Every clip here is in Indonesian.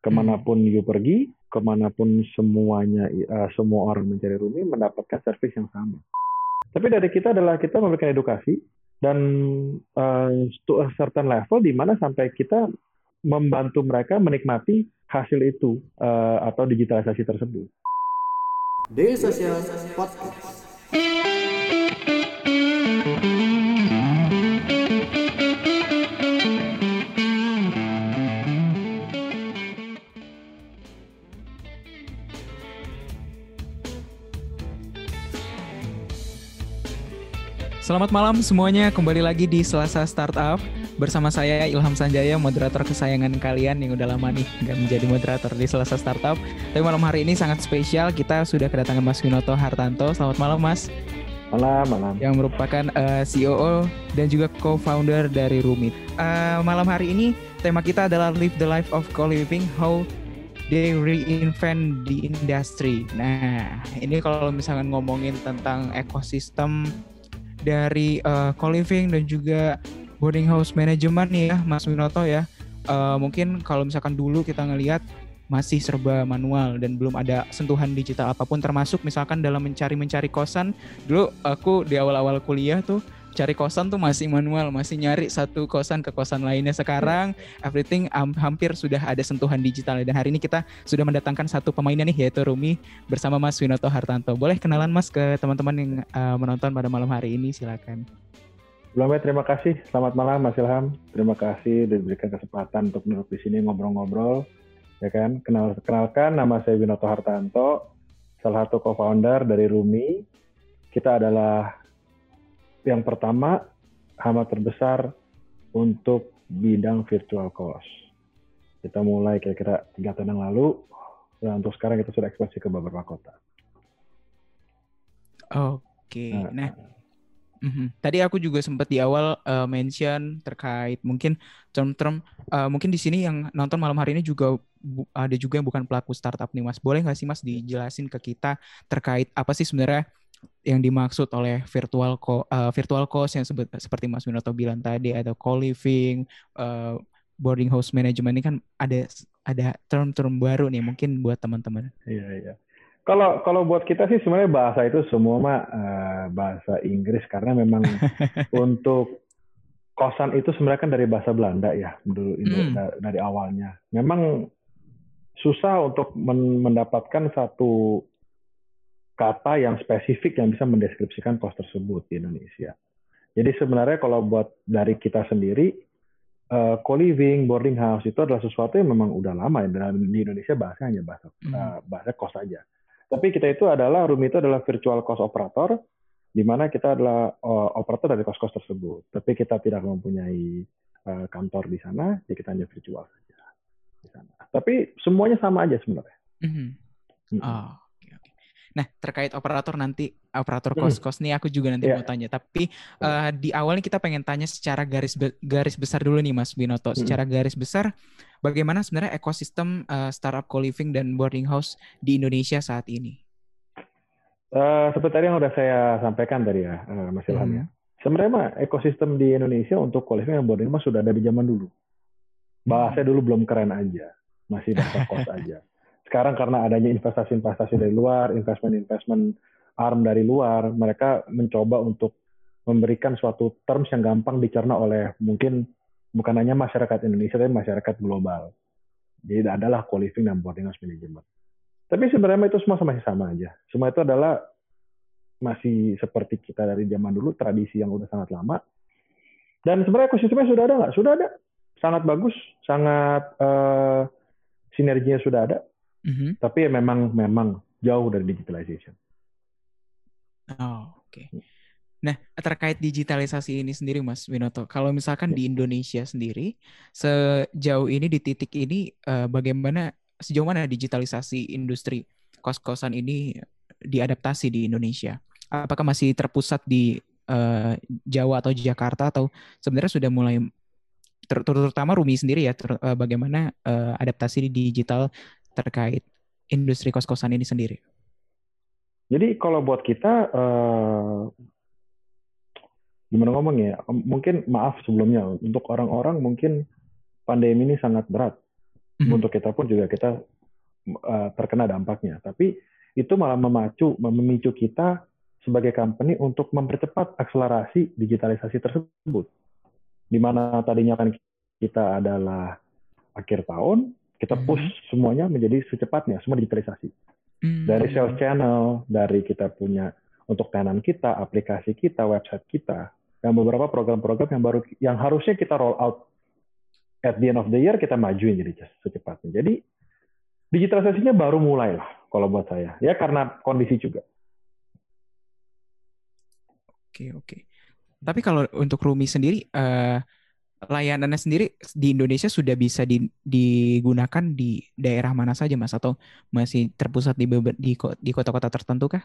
Ke mana pun you pergi, ke mana pun semuanya uh, semua orang mencari Rumi mendapatkan service yang sama. Tapi dari kita adalah kita memberikan edukasi dan uh, to a certain level di mana sampai kita membantu mereka menikmati hasil itu uh, atau digitalisasi tersebut. Daily Social Podcast. Selamat malam semuanya, kembali lagi di Selasa Startup bersama saya Ilham Sanjaya, moderator kesayangan kalian yang udah lama nih nggak menjadi moderator di Selasa Startup. Tapi malam hari ini sangat spesial, kita sudah kedatangan Mas Winoto Hartanto. Selamat malam Mas. Malam, malam. Yang merupakan uh, eh, CEO dan juga co-founder dari Rumit. Uh, malam hari ini tema kita adalah Live the Life of Co-Living, How they reinvent the industry. Nah, ini kalau misalkan ngomongin tentang ekosistem dari uh, co-living dan juga boarding house management nih ya Mas Winoto ya. Uh, mungkin kalau misalkan dulu kita ngelihat masih serba manual dan belum ada sentuhan digital apa pun termasuk misalkan dalam mencari-mencari kosan. Dulu aku di awal-awal kuliah tuh cari kosan tuh masih manual, masih nyari satu kosan ke kosan lainnya. Sekarang everything um, hampir sudah ada sentuhan digital dan hari ini kita sudah mendatangkan satu pemainnya nih yaitu Rumi bersama Mas Winoto Hartanto. Boleh kenalan Mas ke teman-teman yang uh, menonton pada malam hari ini silakan. Selamat terima kasih. Selamat malam Mas Ilham. Terima kasih diberikan kesempatan untuk duduk di sini ngobrol-ngobrol. Ya kan, kenal kenalkan nama saya Winoto Hartanto, salah satu co-founder dari Rumi. Kita adalah yang pertama, hama terbesar untuk bidang virtual course. Kita mulai kira-kira tiga tahun yang lalu, dan untuk sekarang kita sudah ekspansi ke beberapa kota. Oke, nah, nah Mm-hmm. Tadi aku juga sempat di awal uh, mention terkait mungkin term-term uh, mungkin di sini yang nonton malam hari ini juga ada juga yang bukan pelaku startup nih Mas. Boleh nggak sih Mas dijelasin ke kita terkait apa sih sebenarnya yang dimaksud oleh virtual co uh, virtual cost yang sebut, seperti Mas Winoto bilang tadi ada co-living, uh, boarding house management ini kan ada ada term-term baru nih mungkin buat teman-teman. Iya iya. Kalau kalau buat kita sih sebenarnya bahasa itu semua mah uh, bahasa Inggris karena memang untuk kosan itu sebenarnya kan dari bahasa Belanda ya dulu hmm. dari, dari awalnya. Memang susah untuk men mendapatkan satu kata yang spesifik yang bisa mendeskripsikan kos tersebut di Indonesia. Jadi sebenarnya kalau buat dari kita sendiri, uh, co-living, boarding house itu adalah sesuatu yang memang udah lama ya. Di Indonesia bahasa hanya bahasa uh, bahasa kos saja. Tapi kita itu adalah Rumi itu adalah virtual cost operator, di mana kita adalah uh, operator dari kos-kos tersebut. Tapi kita tidak mempunyai uh, kantor di sana, jadi kita hanya virtual saja di sana. Tapi semuanya sama aja sebenarnya. Mm -hmm. Mm -hmm. Oh. Nah, terkait operator nanti operator hmm. kos-kos nih aku juga nanti yeah. mau tanya. Tapi uh, di awalnya kita pengen tanya secara garis be garis besar dulu nih Mas Binoto. Hmm. Secara garis besar bagaimana sebenarnya ekosistem uh, startup co-living dan boarding house di Indonesia saat ini? Uh, seperti yang udah saya sampaikan tadi ya, uh, Mas Ilham ya. hmm. ya. Sebenarnya mah ekosistem di Indonesia untuk co-living dan boarding house sudah ada di zaman dulu. Bahasa hmm. dulu belum keren aja, masih bahasa kos aja. sekarang karena adanya investasi-investasi dari luar, investment-investment arm dari luar, mereka mencoba untuk memberikan suatu terms yang gampang dicerna oleh mungkin bukan hanya masyarakat Indonesia, tapi masyarakat global. Jadi adalah co-living dan boarding house management. Tapi sebenarnya itu semua masih sama aja. Semua itu adalah masih seperti kita dari zaman dulu, tradisi yang udah sangat lama. Dan sebenarnya ekosistemnya sudah ada nggak? Sudah ada. Sangat bagus, sangat uh, sinerginya sudah ada. Mm-hmm. Tapi ya memang memang jauh dari digitalization. Oh, oke. Okay. Nah, terkait digitalisasi ini sendiri, Mas Winoto, kalau misalkan di Indonesia sendiri, sejauh ini di titik ini, uh, bagaimana sejauh mana digitalisasi industri kos-kosan ini diadaptasi di Indonesia? Apakah masih terpusat di uh, Jawa atau Jakarta, atau sebenarnya sudah mulai terutama Rumi sendiri ya, ter, uh, bagaimana uh, adaptasi di digital terkait industri kos-kosan ini sendiri? Jadi kalau buat kita uh, gimana ngomong ya? Mungkin maaf sebelumnya untuk orang-orang mungkin pandemi ini sangat berat. mm-hmm. untuk kita pun juga kita uh, terkena dampaknya. Tapi itu malah memacu, memicu kita sebagai company untuk mempercepat akselerasi digitalisasi tersebut. Di mana tadinya kan kita adalah akhir tahun, kita hmm. push hmm. semuanya menjadi secepatnya, semua digitalisasi. Hmm. Dari sales channel, dari kita punya untuk tenan kita, aplikasi kita, website kita, dan beberapa program-program yang baru yang harusnya kita roll out at the end of the year kita majuin jadi secepatnya. Jadi digitalisasinya baru mulai lah kalau buat saya. Ya karena kondisi juga. Oke oke. Tapi kalau untuk Rumi sendiri, uh, layanannya sendiri di Indonesia sudah bisa di, digunakan di daerah mana saja mas atau masih terpusat di di, di kota-kota tertentu kah?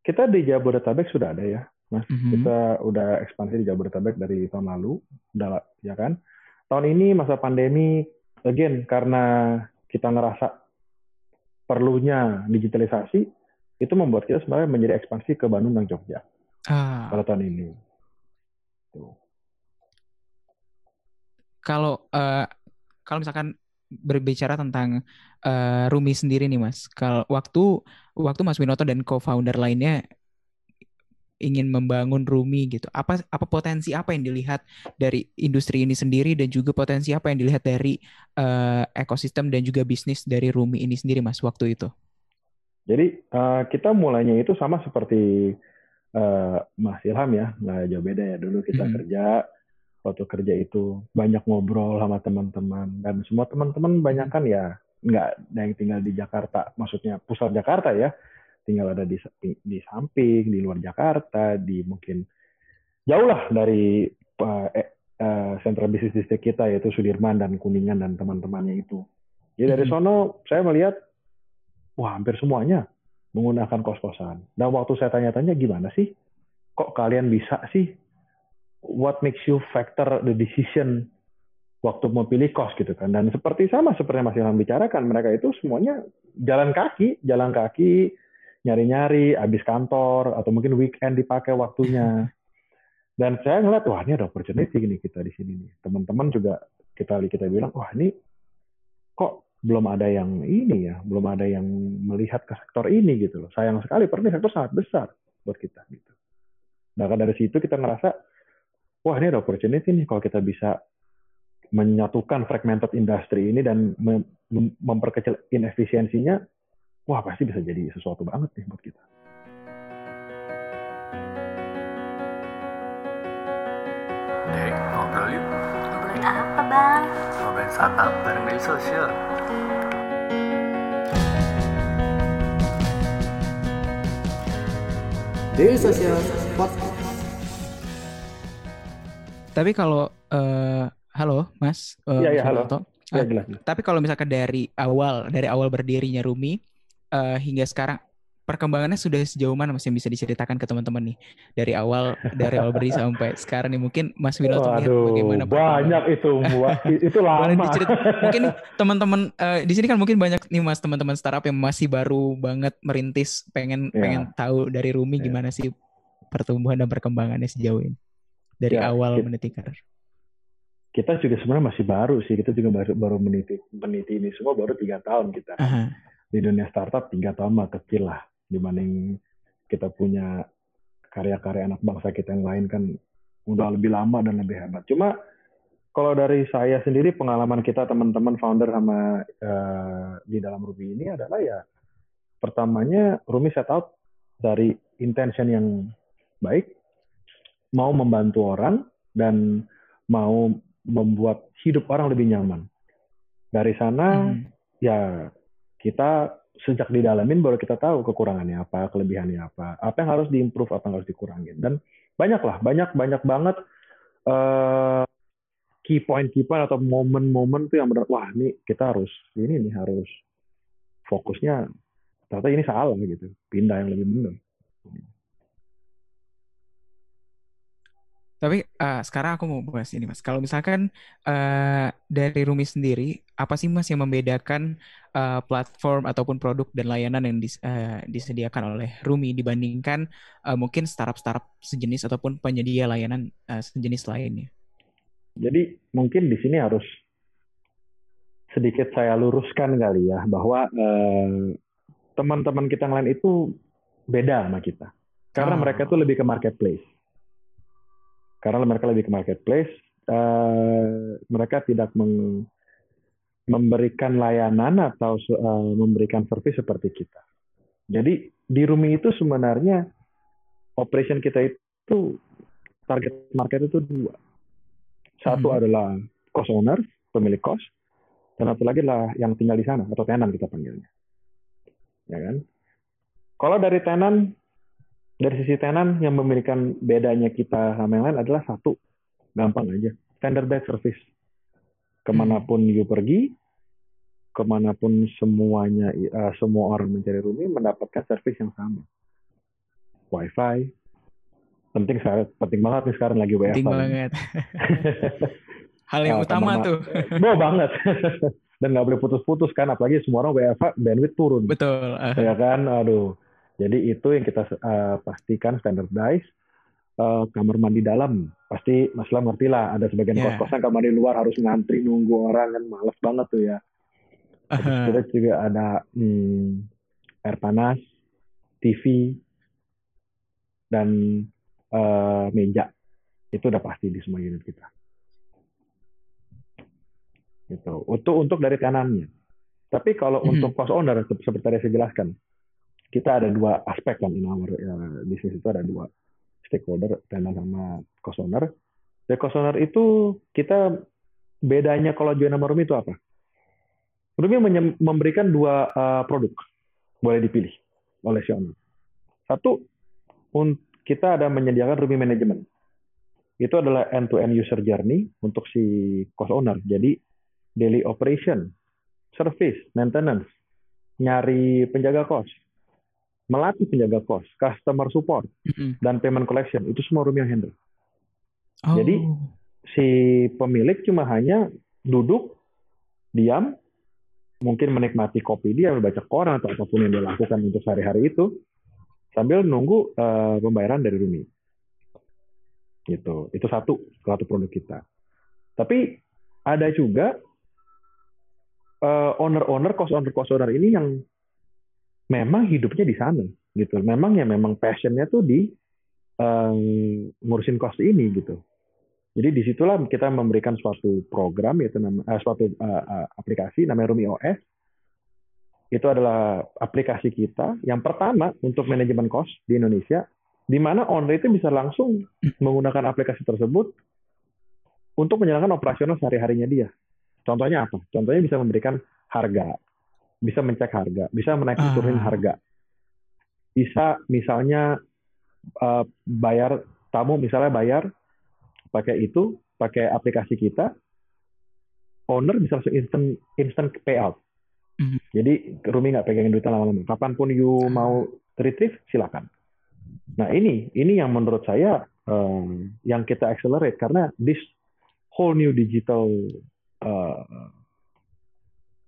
Kita di Jabodetabek sudah ada ya mas. Mm -hmm. Kita udah ekspansi di Jabodetabek dari tahun lalu, udah ya kan. Tahun ini masa pandemi, again karena kita ngerasa perlunya digitalisasi, itu membuat kita sebenarnya menjadi ekspansi ke Bandung dan Jogja. Ah. Pada tahun ini. Tuh kalau uh, kalau misalkan berbicara tentang uh, Rumi sendiri nih Mas, kalau waktu waktu Mas Winoto dan co-founder lainnya ingin membangun Rumi gitu. Apa apa potensi apa yang dilihat dari industri ini sendiri dan juga potensi apa yang dilihat dari uh, ekosistem dan juga bisnis dari Rumi ini sendiri Mas waktu itu? Jadi uh, kita mulainya itu sama seperti uh, Mas Ilham ya, nggak jauh beda ya. Dulu kita hmm. kerja waktu kerja itu banyak ngobrol sama teman-teman. Dan semua teman-teman banyak kan ya nggak ada yang tinggal di Jakarta. Maksudnya pusat Jakarta ya. Tinggal ada di di samping di luar Jakarta di mungkin jauh lah dari uh, uh, sentra bisnis distrik kita yaitu Sudirman dan Kuningan dan teman-temannya itu. Jadi dari hmm. sono saya melihat wah hampir semuanya menggunakan kos-kosan. Dan waktu saya tanya-tanya gimana sih? Kok kalian bisa sih what makes you factor the decision waktu mau pilih kos gitu kan. Dan seperti sama seperti yang Mas Ilham bicarakan, mereka itu semuanya jalan kaki, jalan kaki, nyari-nyari, habis kantor, atau mungkin weekend dipakai waktunya. Dan saya ngeliat, wah ini ada opportunity nih kita di sini nih. Teman-teman juga kita kita bilang, wah ini kok belum ada yang ini ya, belum ada yang melihat ke sektor ini gitu loh. Sayang sekali, padahal sektor sangat besar buat kita gitu. Nah dari situ kita ngerasa, wah ini ada opportunity nih kalau kita bisa menyatukan fragmented industry ini dan mem memperkecil inefisiensinya, wah pasti bisa jadi sesuatu banget nih buat kita. Dek, ngobrol yuk. Ngobrolin apa, Bang? Ngobrolin startup bareng media sosial. Daily Social Podcast. Tapi kalau uh, halo Mas, uh, iya, iya, halo. Ya, jelas, jelas. Tapi kalau misalkan dari awal dari awal berdirinya Rumi uh, hingga sekarang perkembangannya sudah sejauh mana Mas yang bisa diceritakan ke teman-teman nih dari awal dari awal berdiri sampai sekarang nih mungkin Mas Winoto lihat bagaimana banyak itu itu lama mungkin teman-teman uh, di sini kan mungkin banyak nih Mas teman-teman startup yang masih baru banget merintis pengen yeah. pengen tahu dari Rumi yeah. gimana sih pertumbuhan dan perkembangannya sejauh ini dari ya, awal kita, meniti karir? Kita juga sebenarnya masih baru sih. Kita juga baru, baru meniti, meniti ini semua baru tiga tahun kita. Aha. Di dunia startup tiga tahun mah kecil lah. Dibanding kita punya karya-karya anak bangsa kita yang lain kan udah lebih lama dan lebih hebat. Cuma kalau dari saya sendiri pengalaman kita teman-teman founder sama uh, di dalam Ruby ini adalah ya pertamanya Rumi set out dari intention yang baik mau membantu orang dan mau membuat hidup orang lebih nyaman. Dari sana hmm. ya kita sejak didalamin baru kita tahu kekurangannya apa, kelebihannya apa, apa yang harus diimprove, apa yang harus dikurangin. Dan banyak lah, banyak banyak banget uh, key point key point atau momen-momen tuh yang benar wah ini kita harus ini nih harus fokusnya ternyata ini salah gitu, pindah yang lebih benar. Tapi uh, sekarang aku mau bahas ini mas. Kalau misalkan uh, dari Rumi sendiri, apa sih mas yang membedakan uh, platform ataupun produk dan layanan yang dis, uh, disediakan oleh Rumi dibandingkan uh, mungkin startup-startup sejenis ataupun penyedia layanan uh, sejenis lainnya? Jadi mungkin di sini harus sedikit saya luruskan kali ya bahwa eh, teman-teman kita yang lain itu beda sama kita. Karena Oh. mereka itu lebih ke marketplace. Karena mereka lebih ke marketplace, eh, mereka tidak meng- memberikan layanan atau eh, memberikan service seperti kita. Jadi di Rumi itu sebenarnya operation kita itu target market itu dua. Satu Hmm. adalah cost owner, pemilik kos, dan satu lagi adalah yang tinggal di sana atau tenan kita panggilnya. Ya kan? Kalau dari tenan, dari sisi tenan yang memberikan bedanya kita sama yang lain adalah satu, gampang aja, standardized service. Ke mana pun you pergi, ke mana pun semuanya, eh, semua orang mencari Rumi mendapatkan service yang sama. WiFi, penting sekarang, penting banget nih sekarang lagi WFH. Penting banget. Hal yang Ah, utama sama- tuh. Mau banget. Dan nggak boleh putus-putus kan, apalagi semua orang WFH bandwidth turun. Betul. ya kan aduh jadi itu yang kita eh, pastikan standardize Eh, kamar mandi dalam pasti Mas Lam ngerti lah ada sebagian Ya. kos-kosan kamar mandi luar harus ngantri nunggu orang kan males banget tuh ya Aha. kita juga ada hmm, air panas TV dan eh, meja itu udah pasti di semua unit kita gitu untuk untuk dari tenannya tapi kalau Mhm. untuk cost owner se- seperti tadi saya jelaskan kita ada dua aspek kan in our uh, bisnis itu ada dua. Stakeholder tenan sama cost owner. Dari cost owner itu kita bedanya kalau join sama Rumi itu apa? Rumi memberikan dua uh, produk boleh dipilih oleh si owner. Satu kita ada menyediakan Rumi Management. Itu adalah end-to-end user journey untuk si cost owner. Jadi daily operation, service, maintenance, nyari penjaga kos, melatih penjaga kos, customer support, Mm-mm. dan payment collection itu semua Rumi yang handle. Oh. Jadi, Si pemilik cuma hanya duduk, diam, mungkin menikmati kopi dia, baca koran atau apa pun yang dia lakukan untuk sehari-hari itu, sambil nunggu eh, pembayaran dari Rumi. Gitu. Itu satu, satu produk kita. Tapi ada juga eh, owner-owner, cost owner, cost owner ini yang memang hidupnya di sana, gitu. Memang ya memang passionnya tuh di eh, ngurusin cost ini, gitu. Jadi di situlah kita memberikan suatu program yaitu nama, eh, suatu eh, eh, aplikasi namanya Rumi OS. Itu adalah aplikasi kita yang pertama untuk manajemen cost di Indonesia, di mana owner itu bisa langsung menggunakan aplikasi tersebut untuk menjalankan operasional sehari-harinya dia. Contohnya apa? Contohnya bisa memberikan harga, bisa mencek harga, bisa menaikkan Ah. turunin harga, bisa misalnya eh, bayar tamu misalnya bayar pakai itu, pakai aplikasi kita, owner bisa langsung instant instant payout. Mhm. Jadi Rumi nggak pegangin duitnya lama-lama. Kapan pun you mau retrieve, silakan. Nah ini ini yang menurut saya um, yang kita accelerate karena this whole new digital uh,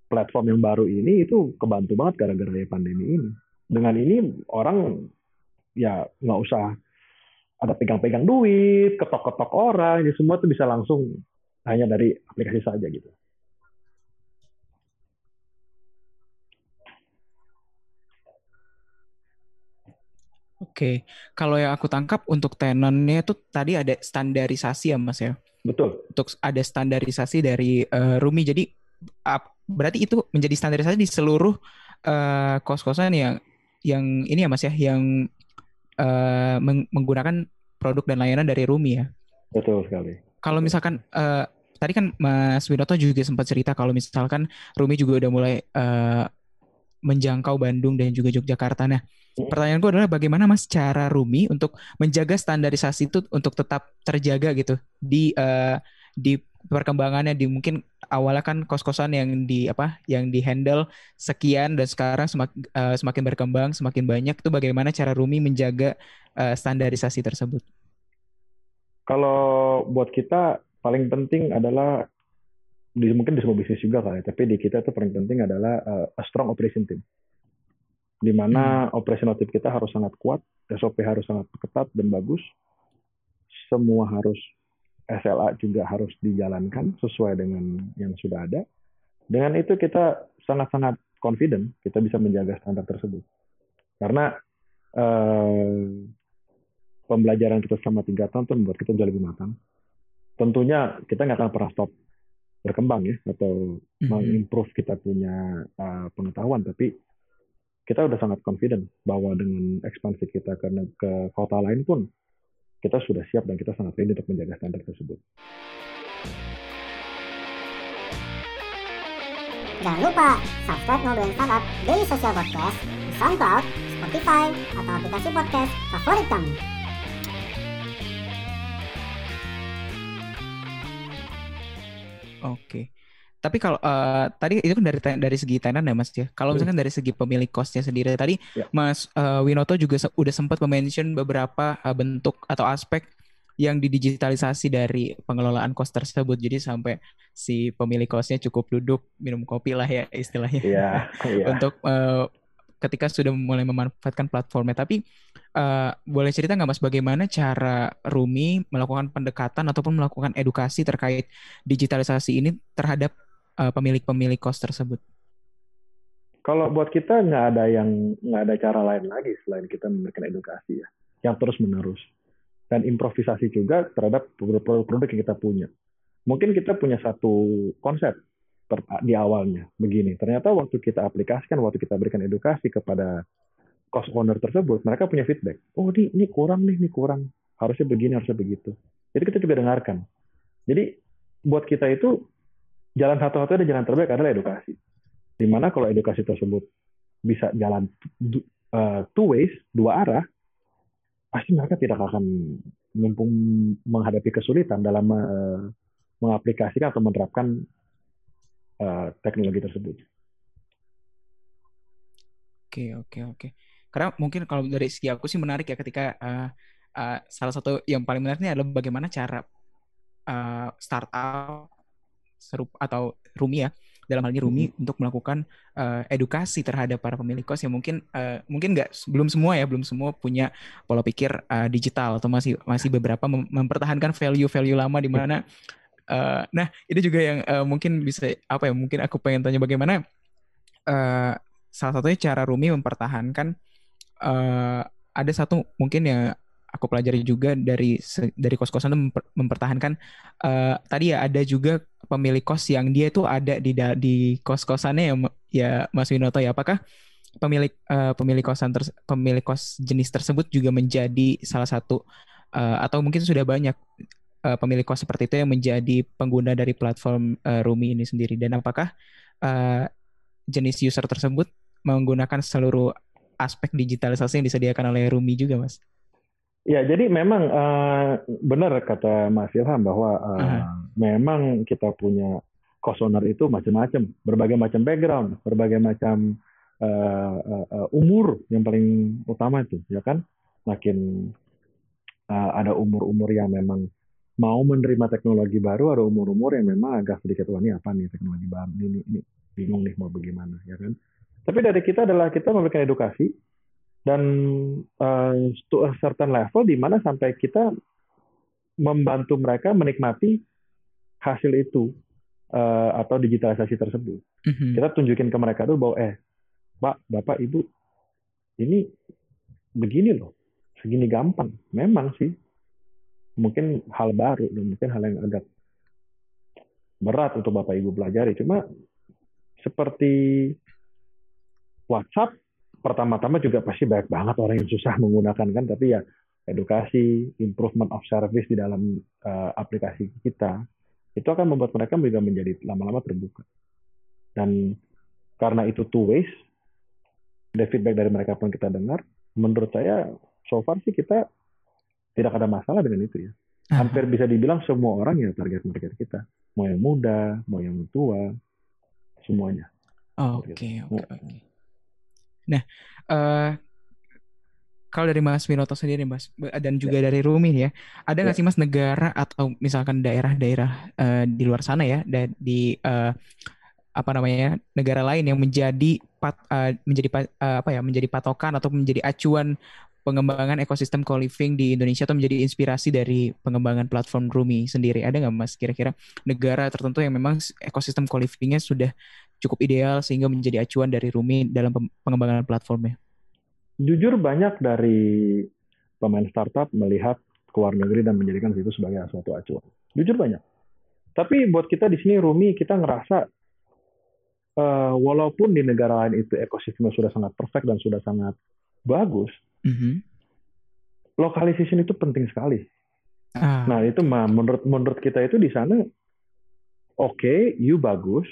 platform yang baru ini itu kebantu banget gara-gara ya pandemi ini. Dengan ini orang ya nggak usah ada pegang-pegang duit, ketok-ketok orang, ya semua tuh bisa langsung hanya dari aplikasi saja gitu. Oke, kalau yang aku tangkap untuk tenannya itu tadi ada standarisasi ya Mas ya. Betul. Untuk ada standarisasi dari eh, Rumi. Jadi ap- berarti itu menjadi standarisasi di seluruh eh, kos-kosan yang yang ini ya Mas ya, yang eh, meng- menggunakan produk dan layanan dari Rumi ya. Betul sekali. Kalau misalkan eh, tadi kan Mas Winoto juga sempat cerita kalau misalkan Rumi juga udah mulai eh, menjangkau Bandung dan juga Yogyakarta. Nah, pertanyaanku adalah bagaimana Mas cara Rumi untuk menjaga standarisasi itu untuk tetap terjaga gitu di eh, di perkembangannya di mungkin awalnya kan kos-kosan yang di apa yang di handle sekian dan sekarang semakin semakin berkembang semakin banyak itu bagaimana cara Rumi menjaga eh, standarisasi tersebut? Kalau buat kita paling penting adalah di, mungkin di semua bisnis juga kali, tapi di kita itu paling penting adalah uh, a strong operation team. Di mana operational team kita harus sangat kuat, SOP harus sangat ketat dan bagus. Semua harus SLA juga harus dijalankan sesuai dengan yang sudah ada. Dengan itu kita sangat-sangat confident kita bisa menjaga standar tersebut. Karena eh, pembelajaran kita selama tiga tahun itu membuat kita jauh lebih matang. Tentunya kita nggak akan pernah stop berkembang ya atau mm-hmm. mengimprove kita punya uh, pengetahuan, tapi kita udah sangat confident bahwa dengan ekspansi kita ke, ke kota lain pun kita sudah siap dan kita sangat ready untuk menjaga standar tersebut. Jangan lupa subscribe Ngobrolin Startup Daily Social Podcast di SoundCloud, Spotify, atau aplikasi podcast favorit kamu. Oke. Tapi kalau uh, tadi itu kan dari dari segi tenan ya Mas ya. Kalau misalkan dari segi pemilik kosnya sendiri tadi ya. Mas uh, Winoto juga se udah sempat mention beberapa uh, bentuk atau aspek yang didigitalisasi dari pengelolaan kos tersebut. Jadi sampai si pemilik kosnya cukup duduk minum kopi lah ya istilahnya. Iya. iya. Untuk uh, ketika sudah mulai memanfaatkan platformnya. Tapi uh, boleh cerita nggak Mas bagaimana cara Rumi melakukan pendekatan ataupun melakukan edukasi terkait digitalisasi ini terhadap pemilik-pemilik kos tersebut? Kalau buat kita nggak ada yang nggak ada cara lain lagi selain kita memberikan edukasi ya, yang terus menerus dan improvisasi juga terhadap produk-produk yang kita punya. Mungkin kita punya satu konsep di awalnya begini. Ternyata waktu kita aplikasikan, waktu kita berikan edukasi kepada cost owner tersebut, mereka punya feedback. Oh, ini, ini kurang nih, ini kurang. Harusnya begini, harusnya begitu. Jadi kita juga dengarkan. Jadi buat kita itu jalan satu-satunya jalan terbaik adalah edukasi. Di mana kalau edukasi tersebut bisa jalan uh, two ways, dua arah, pasti mereka tidak akan mumpung menghadapi kesulitan dalam uh, mengaplikasikan atau menerapkan uh, teknologi tersebut. Oke, oke, oke. Karena mungkin kalau dari segi aku sih menarik ya ketika uh, uh, salah satu yang paling menariknya adalah bagaimana cara uh, startup serup atau Rumi ya dalam hal ini Rumi hmm. untuk melakukan uh, edukasi terhadap para pemilik kos yang mungkin uh, mungkin nggak belum semua ya belum semua punya pola pikir uh, digital atau masih masih beberapa mem mempertahankan value-value lama di mana uh, nah ini juga yang uh, mungkin bisa apa ya mungkin aku pengen tanya bagaimana uh, salah satunya cara Rumi mempertahankan uh, ada satu mungkin ya aku pelajari juga dari dari kos-kosan itu memper, mempertahankan uh, tadi ya ada juga pemilik kos yang dia tuh ada di di kos-kosannya ya ya Mas Winoto ya apakah pemilik uh, pemilik kosan ter, pemilik kos jenis tersebut juga menjadi salah satu uh, atau mungkin sudah banyak uh, pemilik kos seperti itu yang menjadi pengguna dari platform uh, Rumi ini sendiri dan apakah uh, jenis user tersebut menggunakan seluruh aspek digitalisasi yang disediakan oleh Rumi juga Mas? Ya, jadi memang uh, benar kata Mas Ilham bahwa uh, uh-huh. memang kita punya kosoner itu macam-macam, berbagai macam background, berbagai macam uh, uh, umur yang paling utama itu, ya kan? Makin uh, ada umur-umur yang memang mau menerima teknologi baru, ada umur-umur yang memang agak sedikit wah ini apa nih teknologi baru ini, ini bingung nih mau bagaimana, ya kan? Tapi dari kita adalah kita memberikan edukasi dan uh, to a certain level di mana sampai kita membantu mereka menikmati hasil itu uh, atau digitalisasi tersebut. Mm-hmm. Kita tunjukin ke mereka tuh bahwa eh Pak, Bapak, Ibu ini begini loh, segini gampang. Memang sih mungkin hal baru dan mungkin hal yang agak berat untuk Bapak Ibu pelajari. Cuma seperti WhatsApp pertama-tama juga pasti banyak banget orang yang susah menggunakan kan, tapi ya edukasi, improvement of service di dalam uh, aplikasi kita itu akan membuat mereka juga menjadi lama-lama terbuka. Dan karena itu two ways, ada feedback dari mereka pun kita dengar, menurut saya so far sih kita tidak ada masalah dengan itu ya. Hampir bisa dibilang semua orang ya target market kita. Mau yang muda, mau yang tua, semuanya. Oke, oke, oke. Nah, uh, kalau dari Mas Winoto sendiri, Mas, dan juga ya. dari Rumi ya, ada nggak ya. sih Mas negara atau misalkan daerah-daerah uh, di luar sana ya, dan di uh, apa namanya negara lain yang menjadi pat, uh, menjadi uh, apa ya menjadi patokan atau menjadi acuan pengembangan ekosistem co-living di Indonesia atau menjadi inspirasi dari pengembangan platform Rumi sendiri? Ada nggak mas kira-kira negara tertentu yang memang ekosistem co-livingnya sudah cukup ideal sehingga menjadi acuan dari Rumi dalam pengembangan platformnya? Jujur banyak dari pemain startup melihat ke luar negeri dan menjadikan itu sebagai suatu acuan. Jujur banyak. Tapi buat kita di sini Rumi kita ngerasa uh, walaupun di negara lain itu ekosistemnya sudah sangat perfect dan sudah sangat bagus, mm-hmm. localization itu penting sekali. Ah. Nah itu menurut menurut kita itu di sana oke, okay, you bagus.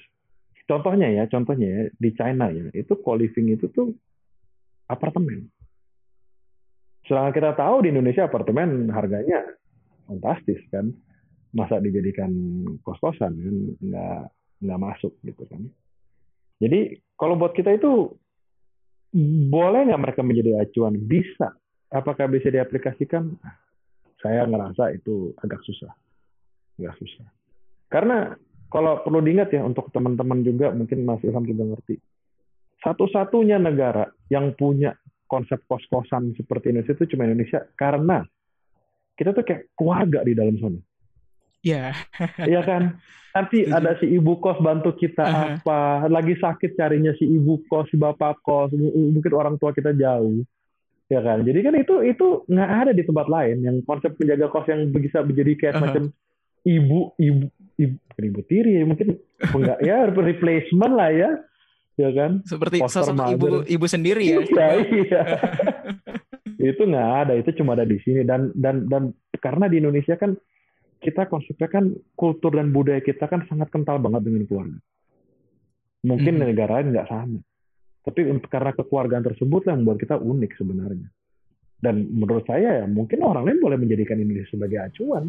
Contohnya ya, contohnya ya, di China ya, itu co-living itu tuh apartemen. Sedangkan kita tahu di Indonesia apartemen harganya fantastis kan, masa dijadikan kos-kosan kan nggak nggak masuk gitu kan. Jadi kalau buat kita itu boleh nggak mereka menjadi acuan? Bisa. Apakah bisa diaplikasikan? Saya ngerasa itu agak susah, agak susah. Karena kalau perlu diingat ya untuk teman-teman juga mungkin Mas Ilham juga ngerti. Satu-satunya negara yang punya konsep kos-kosan seperti Indonesia itu cuma Indonesia karena kita tuh kayak keluarga di dalam sana. Iya. Yeah. Iya kan? Nanti ada si ibu kos bantu kita uh-huh. apa, lagi sakit carinya si ibu kos, si bapak kos, mungkin orang tua kita jauh. Ya kan? Jadi kan itu itu nggak ada di tempat lain yang konsep penjaga kos yang bisa menjadi kayak uh-huh. macam ibu ibu ibu, tiri mungkin enggak ya replacement lah ya ya kan? Seperti sosok ibu ibu sendiri ya. Iya, iya. itu nggak ada, itu cuma ada di sini dan dan dan karena di Indonesia kan kita konsepnya kan kultur dan budaya kita kan sangat kental banget dengan keluarga. Mungkin hmm. negara lain nggak sama. Tapi karena kekeluargaan tersebut yang membuat kita unik sebenarnya. Dan menurut saya ya mungkin orang lain boleh menjadikan Indonesia sebagai acuan.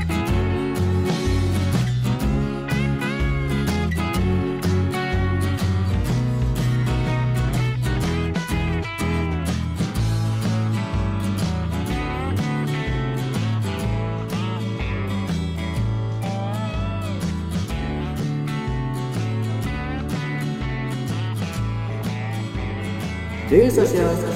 Daily Social Podcast.